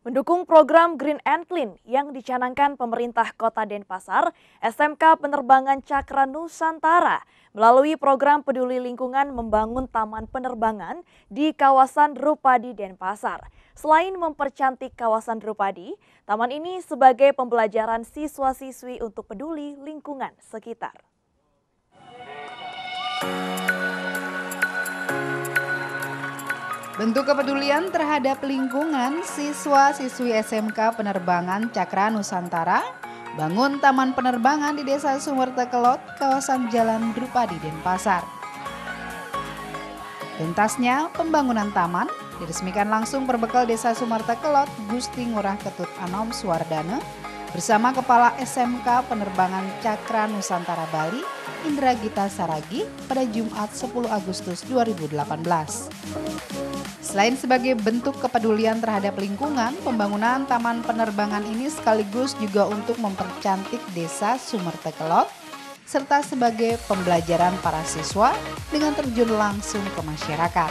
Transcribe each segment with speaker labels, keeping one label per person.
Speaker 1: Mendukung program Green and Clean yang dicanangkan pemerintah Kota Denpasar, SMK Penerbangan Cakra Nusantara melalui program peduli lingkungan membangun taman penerbangan di kawasan Drupadi Denpasar. Selain mempercantik kawasan Drupadi, taman ini sebagai pembelajaran siswa-siswi untuk peduli lingkungan sekitar.
Speaker 2: Bentuk kepedulian terhadap lingkungan siswa-siswi SMK Penerbangan Cakra Nusantara bangun taman penerbangan di Desa Sumertekelot, kawasan Jalan Drupadi Denpasar. Tuntasnya pembangunan taman diresmikan langsung berbekal Desa Sumertekelot Gusti Ngurah Ketut Anom Suwardana bersama Kepala SMK Penerbangan Cakra Nusantara Bali, Indra Gita Saragi pada Jumat 10 Agustus 2018. Selain sebagai bentuk kepedulian terhadap lingkungan, pembangunan taman penerbangan ini sekaligus juga untuk mempercantik desa Sumertekelot serta sebagai pembelajaran para siswa dengan terjun langsung ke masyarakat.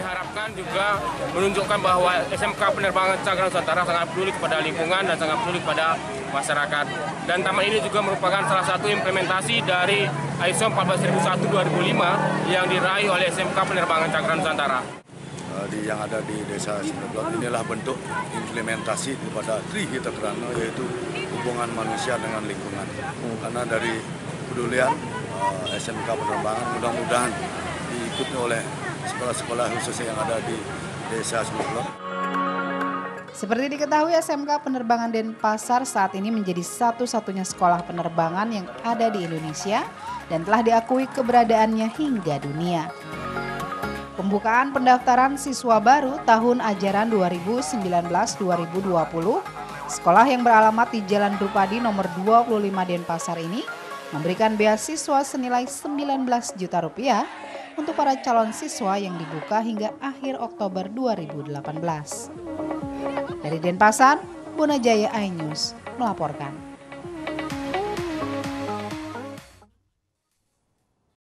Speaker 3: Kami harapkan juga menunjukkan bahwa SMK Penerbangan Cakra Nusantara sangat peduli kepada lingkungan dan sangat peduli kepada masyarakat. Dan taman ini juga merupakan salah satu implementasi dari ISO 14001 2005 yang diraih oleh SMK Penerbangan Cakra Nusantara.
Speaker 4: Eh, di yang ada di desa Sineblok inilah bentuk implementasi kepada Trihita Krana yaitu hubungan manusia dengan lingkungan. Karena dari pedulian eh, SMK penerbangan mudah-mudahan diikuti oleh sekolah-sekolah khususnya yang ada di desa Sineblok.
Speaker 2: Seperti diketahui SMK Penerbangan Denpasar saat ini menjadi satu-satunya sekolah penerbangan yang ada di Indonesia dan telah diakui keberadaannya hingga dunia. Pembukaan pendaftaran siswa baru tahun ajaran 2019-2020, sekolah yang beralamat di Jalan Drupadi nomor 25 Denpasar ini memberikan beasiswa senilai 19 juta rupiah untuk para calon siswa yang dibuka hingga akhir Oktober 2018. Dari Denpasar, Bona Jaya iNews melaporkan.